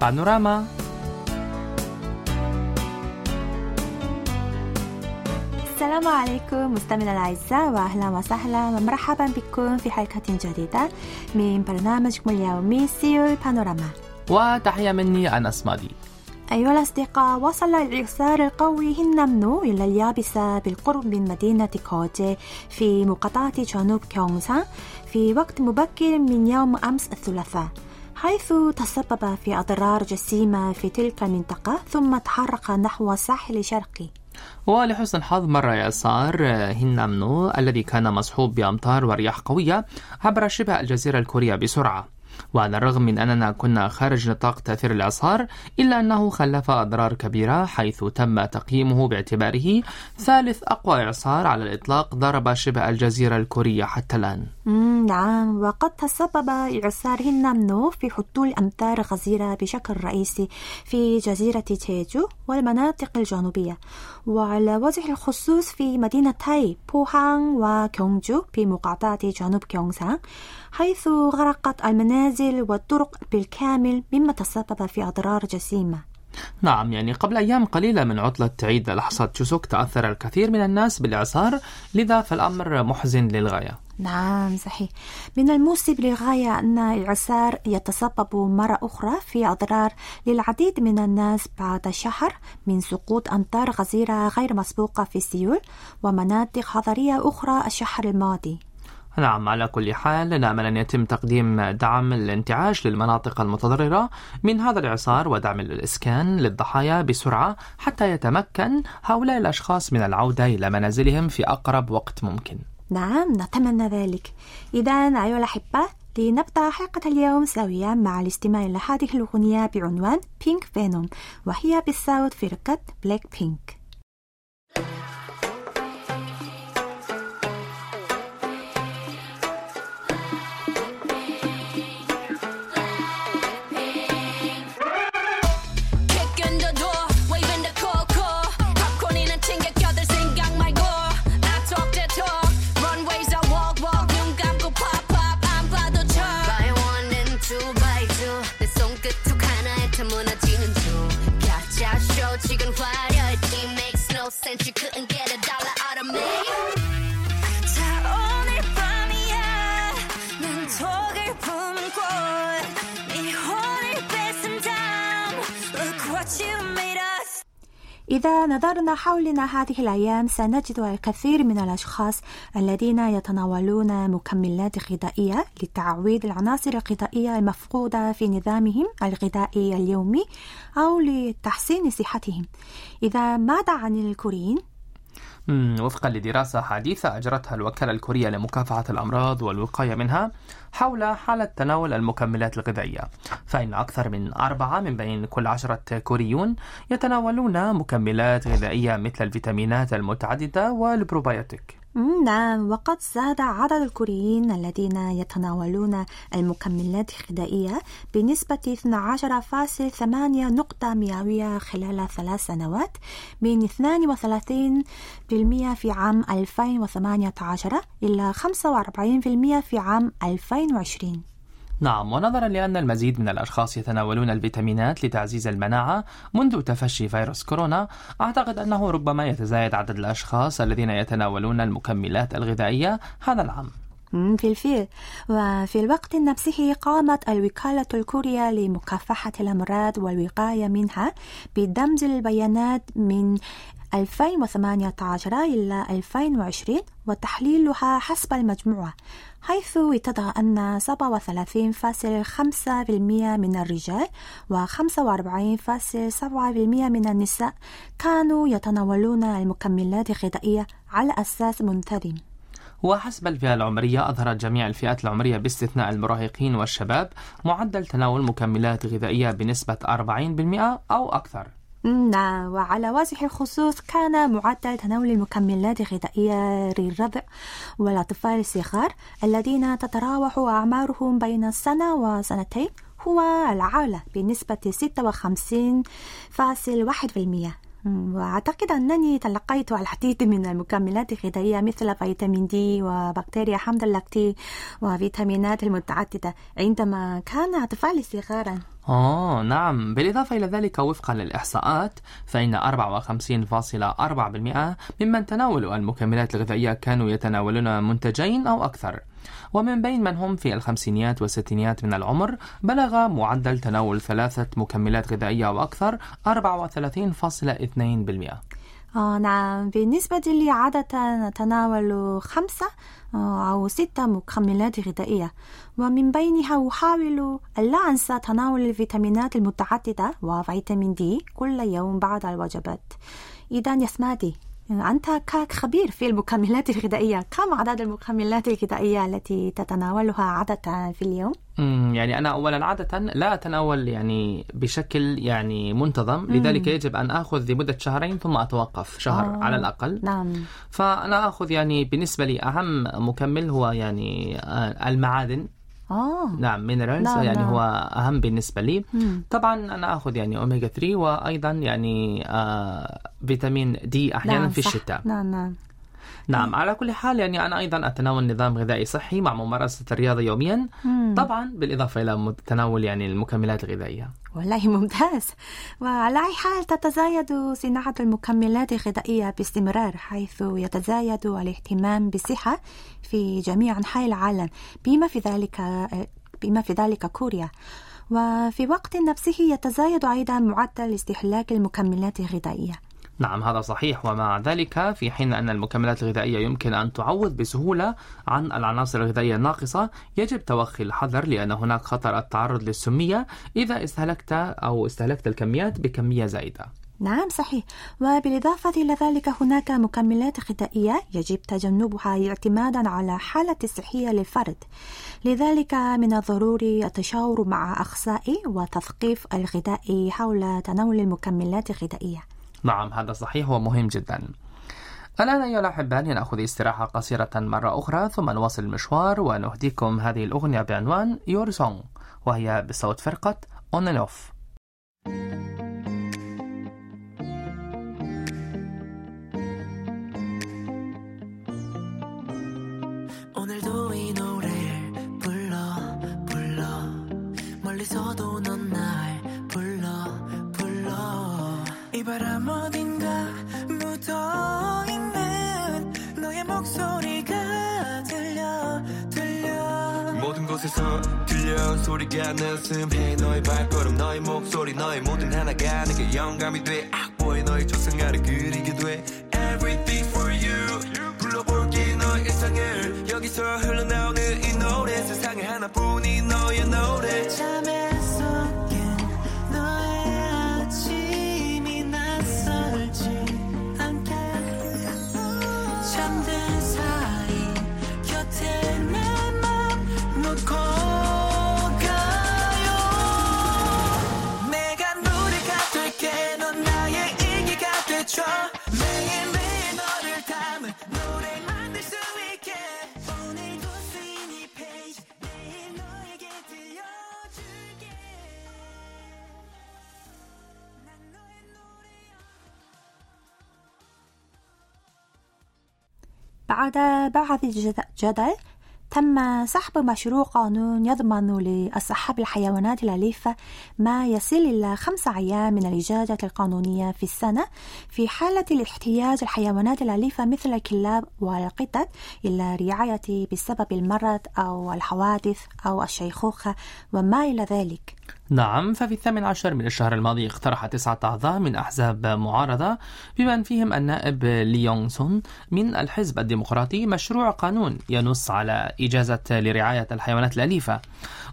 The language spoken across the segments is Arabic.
بانوراما السلام عليكم مستمعينا الأعزاء وأهلا وسهلا ومرحبا بكم في حلقة جديدة من برنامجكم اليومي سيول بانوراما وتحية مني أنس مادي أيها الأصدقاء وصل الإعصار القوي هينامنور إلى اليابسة بالقرب من مدينة كوجي في مقاطعة جنوب كيونغسانغ في وقت مبكر من يوم أمس الثلاثاء حيث تسبب في أضرار جسيمة في تلك المنطقة ثم تحرك نحو الساحل الشرقي ولحسن الحظ مر إعصار هنامنو الذي كان مصحوب بأمطار ورياح قوية عبر شبه الجزيرة الكورية بسرعة. وعلى الرغم من أننا كنا خارج نطاق تأثير الإعصار إلا أنه خلف أضرار كبيرة حيث تم تقييمه باعتباره ثالث أقوى إعصار على الإطلاق ضرب شبه الجزيرة الكورية حتى الآن. نعم. وقد تسبب إعصار هنامنو في حصول أمطار غزيرة بشكل رئيسي في جزيرة تيجو والمناطق الجنوبية. وعلى وجه الخصوص في مدينتي بوهان وكيونجو في مقاطعة جنوب كيونسان حيث غرقت المنازل والطرق بالكامل مما تسبب في أضرار جسيمة. نعم يعني قبل أيام قليلة من عطلة عيد الأحصى تشوسوك تأثر الكثير من الناس بالإعصار لذا فالأمر محزن للغاية. نعم صحيح. من المؤسف للغاية أن الإعصار يتسبب مرة أخرى في أضرار للعديد من الناس بعد شهر من سقوط أمطار غزيرة غير مسبوقة في سيول ومناطق حضرية أخرى الشهر الماضي. نعم على كل حال نأمل أن يتم تقديم دعم الانتعاش للمناطق المتضررة من هذا الإعصار ودعم الإسكان للضحايا بسرعة حتى يتمكن هؤلاء الأشخاص من العودة إلى منازلهم في أقرب وقت ممكن. نعم نتمنى ذلك. إذا أيها الأحبة لنبدأ حلقة اليوم سويا مع الاستماع إلى هذه الأغنية بعنوان بينك فينوم وهي بصوت فرقة بلاك بينك إذا نظرنا حولنا هذه الأيام سنجد الكثير من الأشخاص الذين يتناولون مكملات غذائية لتعويض العناصر الغذائية المفقودة في نظامهم الغذائي اليومي أو لتحسين صحتهم إذا ماذا عن الكوريين؟ وفقا لدراسة حديثة أجرتها الوكالة الكورية لمكافحة الأمراض والوقاية منها حول حالة تناول المكملات الغذائية. فإن أكثر من أربعة من بين كل عشرة كوريون يتناولون مكملات غذائية مثل الفيتامينات المتعددة والبروبيوتيك مم، نعم وقد زاد عدد الكوريين الذين يتناولون المكملات الغذائية بنسبة 12.8 نقطة مئوية خلال ثلاث سنوات من 32% في عام 2018 إلى 45% في عام 2020 نعم ونظرا لأن المزيد من الأشخاص يتناولون الفيتامينات لتعزيز المناعة منذ تفشي فيروس كورونا. أعتقد أنه ربما يتزايد عدد الأشخاص الذين يتناولون المكملات الغذائية هذا العام. في الفعل وفي الوقت نفسه قامت الوكالة الكورية لمكافحة الأمراض والوقاية منها بدمج البيانات من 2018 إلى 2020 وتحليلها حسب المجموعة حيث اتضح أن 37.5% من الرجال و 45.7% من النساء كانوا يتناولون المكملات الغذائية على أساس منتظم وحسب الفئة العمرية أظهرت جميع الفئات العمرية باستثناء المراهقين والشباب معدل تناول مكملات غذائية بنسبة 40% أو أكثر. نعم وعلى وجه الخصوص كان معدل تناول المكملات الغذائية للرضع والأطفال الصغار الذين تتراوح أعمارهم بين السنة وسنتين هو الأعلى بنسبة 56.1% مم، وأعتقد أنني تلقيت العديد من المكملات الغذائية مثل فيتامين دي وبكتيريا حمض اللاكتيك وفيتامينات المتعددة عندما كان أطفالي صغارا. آه نعم. بالإضافة إلى ذلك وفقا للإحصاءات فإن 54.4% ممن تناولوا المكملات الغذائية كانوا يتناولون منتجين أو أكثر. ومن بين من هم في الخمسينيات والستينيات من العمر بلغ معدل تناول ثلاثة مكملات غذائية أو أكثر 34.2% آه نعم. بالنسبة لي عادة نتناول خمسة آه، أو ستة مكملات غذائية. ومن بينها أحاول ألا أنسى تناول الفيتامينات المتعددة وفيتامين دي كل يوم بعد الوجبات. إذا يا سمادي أنت كخبير في المكملات الغذائية كم عدد المكملات الغذائية التي تتناولها عادة في اليوم؟ يعني أنا أولا عادة لا أتناول يعني بشكل يعني منتظم لذلك يجب أن آخذ لمدة شهرين ثم أتوقف شهر آه. على الأقل نعم فأنا أخذ يعني بالنسبة لي أهم مكمل هو يعني آه، المعادن آه نعم minerals نعم، يعني نعم. هو أهم بالنسبة لي مم. طبعا أنا أخذ يعني أوميجا 3 وأيضا يعني آه فيتامين دي أحيانا نعم في. الشتاء نعم نعم نعم على كل حال يعني أنا أيضا أتناول نظام غذائي صحي مع ممارسة الرياضة يوميا. مم. طبعا بالإضافة إلى تناول يعني المكملات الغذائية. والله ممتاز. وعلى أي حال تتزايد صناعة المكملات الغذائية باستمرار حيث يتزايد الاهتمام بالصحة في جميع أنحاء العالم بما في ذلك بما في ذلك كوريا. وفي وقت نفسه يتزايد أيضا معدل استهلاك المكملات الغذائية. نعم هذا صحيح. ومع ذلك في حين أن المكملات الغذائية يمكن أن تعوض بسهولة عن العناصر الغذائية الناقصة يجب توخي الحذر لأن هناك خطر التعرض للسمية إذا استهلكت أو استهلكت الكميات بكمية زائدة. نعم صحيح. وبالإضافة إلى ذلك هناك مكملات غذائية يجب تجنبها اعتمادا على حالة الصحية للفرد. لذلك من الضروري التشاور مع أخصائي وتثقيف الغذائي حول تناول المكملات الغذائية. نعم هذا صحيح ومهم جدا الآن أيها الأحباء لنأخذ استراحة قصيرة مرة أخرى ثم نواصل المشوار ونهديكم هذه الأغنية بعنوان Your Song وهي بصوت فرقة On and Off 오늘도 이 노래를 불러 불러 멀리서도 넌 바람 어딘가 묻어있는 너의 목소리가 들려 들려. 모든 곳에서 들려 소리가 느슨해 너의 발걸음 너의 목소리 너의 모든 하나가 내게 영감이 돼. 악보에 너의 조상아를 그리게 돼. Everything for you. 불러볼게 너의 일상을. 여기서 흘러나 بعد بعض الجد- جدل تم سحب مشروع قانون يضمن لأصحاب الحيوانات الأليفة ما يصل إلى خمسة أيام من الإجازة القانونية في السنة. في حالة الاحتياج الحيوانات الأليفة مثل الكلاب والقطط إلى رعاية بسبب المرض أو الحوادث أو الشيخوخة وما إلى ذلك. نعم ففي الثامن عشر من الشهر الماضي اقترح تسعة أعضاء من أحزاب معارضة بمن فيهم النائب لي يونغ سون من الحزب الديمقراطي مشروع قانون ينص على إجازة لرعاية الحيوانات الأليفة.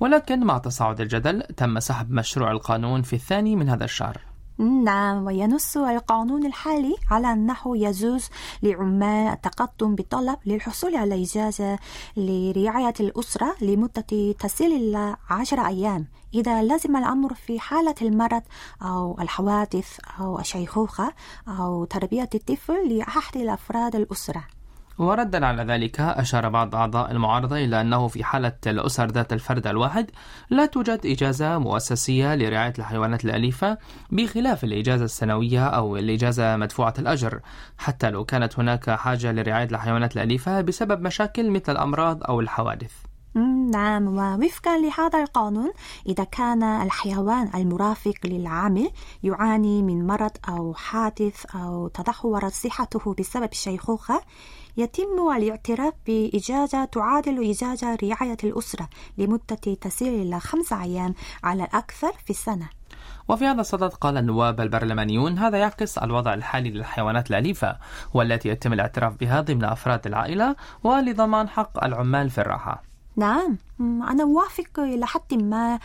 ولكن مع تصاعد الجدل تم سحب مشروع القانون في الثاني من هذا الشهر. نعم وينص القانون الحالي على أنه يجوز لعمال التقدم بالطلب للحصول على إجازة لرعاية الأسرة لمدة تصل إلى عشر أيام. إذا لزم الأمر في حالة المرض أو الحوادث أو الشيخوخة أو تربية الطفل لأحد الأفراد الأسرة. وردا على ذلك أشار بعض أعضاء المعارضة إلى أنه في حالة الأسر ذات الفرد الواحد لا توجد إجازة مؤسسية لرعاية الحيوانات الأليفة بخلاف الإجازة السنوية أو الإجازة مدفوعة الأجر. حتى لو كانت هناك حاجة لرعاية الحيوانات الأليفة بسبب مشاكل مثل الأمراض أو الحوادث. نعم ووفقا لهذا القانون إذا كان الحيوان المرافق للعامل يعاني من مرض أو حادث أو تدهورت صحته بسبب الشيخوخة يتم الاعتراف بإجازة تعادل إجازة رعاية الأسرة لمدة تصل إلى خمسة أيام على الأكثر في السنة. وفي هذا الصدد قال النواب البرلمانيون هذا يعكس الوضع الحالي للحيوانات الأليفة والتي يتم الاعتراف بها ضمن أفراد العائلة ولضمان حق العمال في الراحة. نعم. أنا أوافق إلى حد ما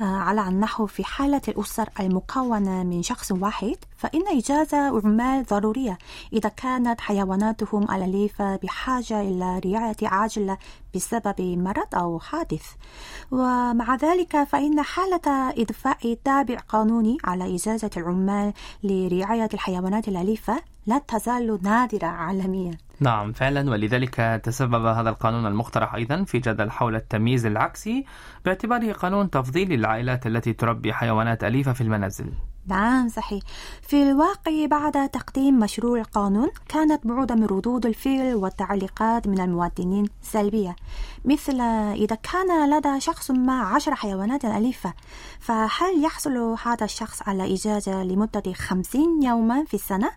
آه، على أنه في حالة الأسر المكونة من شخص واحد فإن إجازة عمال ضرورية. إذا كانت حيواناتهم الأليفة بحاجة إلى رعاية عاجلة بسبب مرض أو حادث. ومع ذلك فإن حالة إضفاء تابع قانوني على إجازة العمال لرعاية الحيوانات الأليفة لا تزال نادرة عالميا. نعم فعلا. ولذلك تسبب هذا القانون المقترح أيضا في جدل حول التمييز العكسي باعتباره قانون تفضيلي للعائلات التي تربي حيوانات أليفة في المنازل. نعم صحيح. في الواقع بعد تقديم مشروع القانون كانت معظم ردود الفعل والتعليقات من المواطنين سلبية مثل إذا كان لدى شخص ما عشر حيوانات أليفة فهل يحصل هذا الشخص على إجازة لمدة خمسين يوما في السنة؟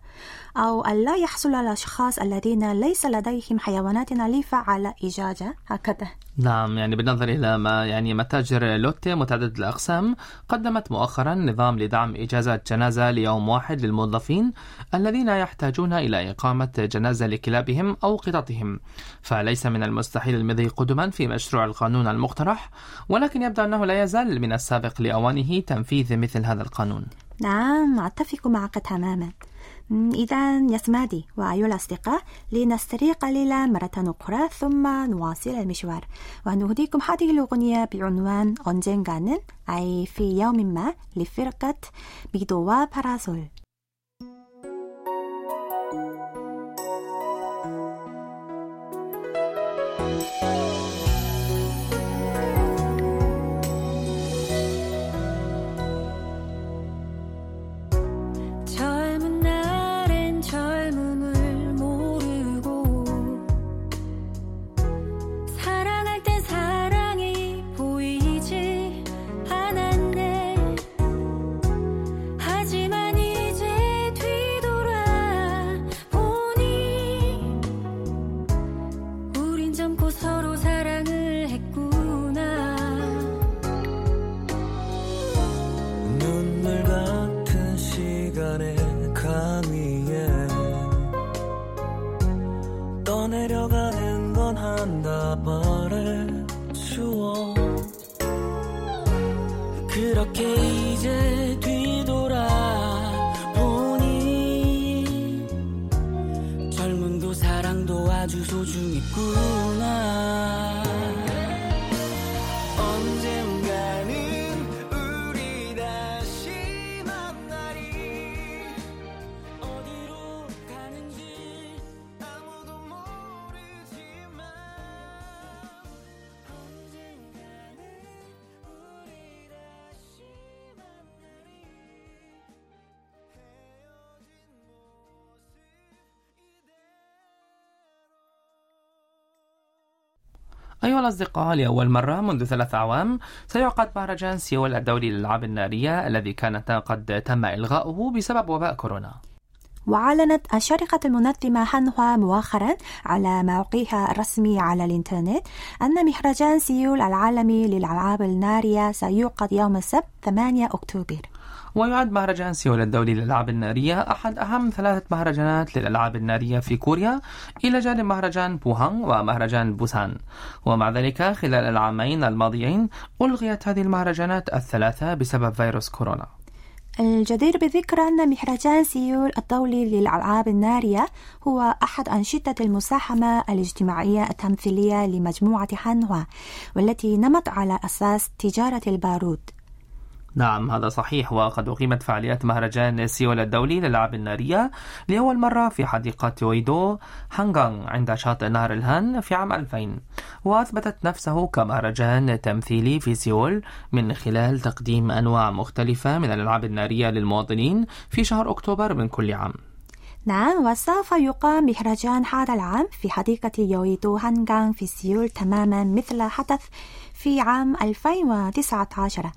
أو ألا يحصل الأشخاص الذين ليس لديهم حيوانات أليفة على إجازة؟ هكذا. نعم يعني بالنظر إلى ما يعني متاجر لوتي متعددة الأقسام قدمت مؤخرا نظام لدعم إجازات جنازة ليوم واحد للموظفين الذين يحتاجون إلى إقامة جنازة لكلابهم أو قططهم. فليس من المستحيل المضي قدما في مشروع القانون المقترح ولكن يبدو أنه لا يزال من السابق لأوانه تنفيذ مثل هذا القانون. نعم أتفق معك تماما. إذا يسمادي وأيها الأصدقاء لنستريح قليلا مرة أخرى ثم نواصل المشوار. ونهديكم هذه الأغنية بعنوان 언젠가는 أي في يوم ما لفرقة ميدو와 باراسول 走了。أيها الأصدقاء لأول مرة منذ ثلاث أعوام سيعقد مهرجان سيول الدولي للألعاب النارية الذي كان قد تم إلغاؤه بسبب وباء كورونا. وأعلنت الشركة المنظمة هانهوا مؤخرا على موقعها الرسمي على الإنترنت أن مهرجان سيول العالمي للألعاب النارية سيعقد يوم السبت 8 أكتوبر. ويعد مهرجان سيول الدولي للألعاب النارية أحد أهم ثلاثة مهرجانات للألعاب النارية في كوريا إلى جانب مهرجان بوهانغ ومهرجان بوسان. ومع ذلك خلال العامين الماضيين ألغيت هذه المهرجانات الثلاثة بسبب فيروس كورونا. الجدير بالذكر أن مهرجان سيول الدولي للألعاب النارية هو أحد أنشطة المساهمة الاجتماعية التمثيلية لمجموعة هانهوا والتي نمت على أساس تجارة البارود. نعم هذا صحيح. وقد أقيمت فعاليات مهرجان سيول الدولي للألعاب النارية لأول مرة في حديقة يويدو هانغانغ عند شاطئ نهر الهان في عام 2000 وأثبتت نفسه كمهرجان تمثيلي في سيول من خلال تقديم أنواع مختلفة من الألعاب النارية للمواطنين في شهر أكتوبر من كل عام. نعم وسوف يقام مهرجان هذا العام في حديقة يويدو هانغانغ في سيول تماما مثل حدث في عام 2019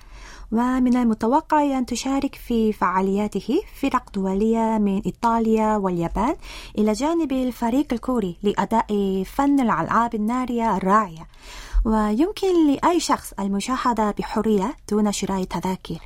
ومن المتوقع أن تشارك في فعالياته فرق دولية من إيطاليا واليابان إلى جانب الفريق الكوري لأداء فن الألعاب النارية الراعية. ويمكن لأي شخص المشاهدة بحرية دون شراء تذاكر.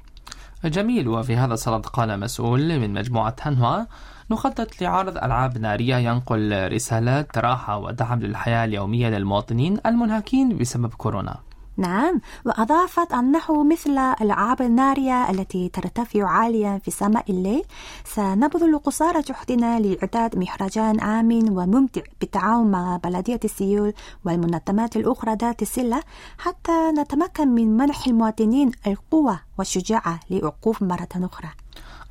جميل وفي هذا الصدد قال مسؤول من مجموعة هانوا نخطط لعرض ألعاب نارية ينقل رسالات راحة ودعم للحياة اليومية للمواطنين المنهكين بسبب كورونا. نعم وأضافت أنه مثل الألعاب النارية التي ترتفع عاليا في سماء الليل سنبذل قصارى جهدنا لإعداد مهرجان آمن وممتع بالتعاون مع بلدية سيول والمنظمات الأخرى ذات الصلة حتى نتمكن من منح المواطنين القوة والشجاعة لوقوف مرة أخرى.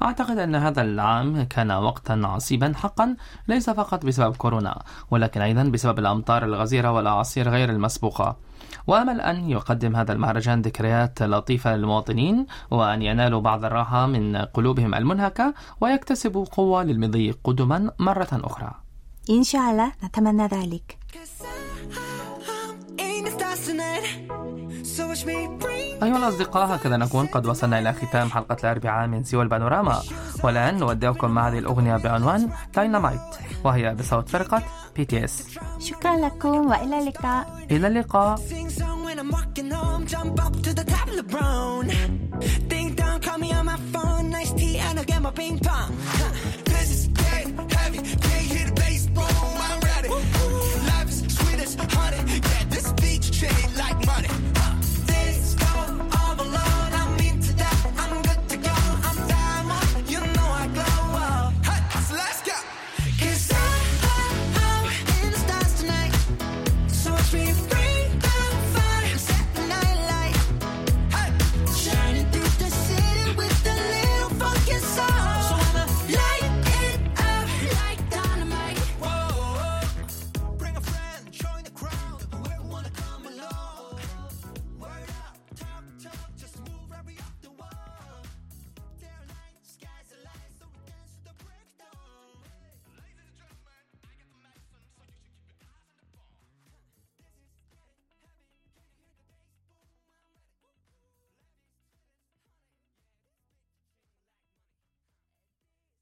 أعتقد أن هذا العام كان وقتا عصيبا حقا ليس فقط بسبب كورونا ولكن أيضا بسبب الأمطار الغزيرة والأعاصير غير المسبوقة. وأمل أن يقدم هذا المهرجان ذكريات لطيفة للمواطنين وأن ينالوا بعض الراحة من قلوبهم المنهكة ويكتسبوا قوة للمضي قدما مرة أخرى. إن شاء الله نتمنى ذلك. أيها الأصدقاء هكذا نكون قد وصلنا إلى ختام حلقة الأربعاء من سيول بانوراما والآن نودعكم مع هذه الأغنية بعنوان داينامايت وهي بصوت فرقة BTS شكرا لكم وإلى اللقاء إلى اللقاء. Ding dong, call me on my phone. Nice tea and I'll get my ping pong.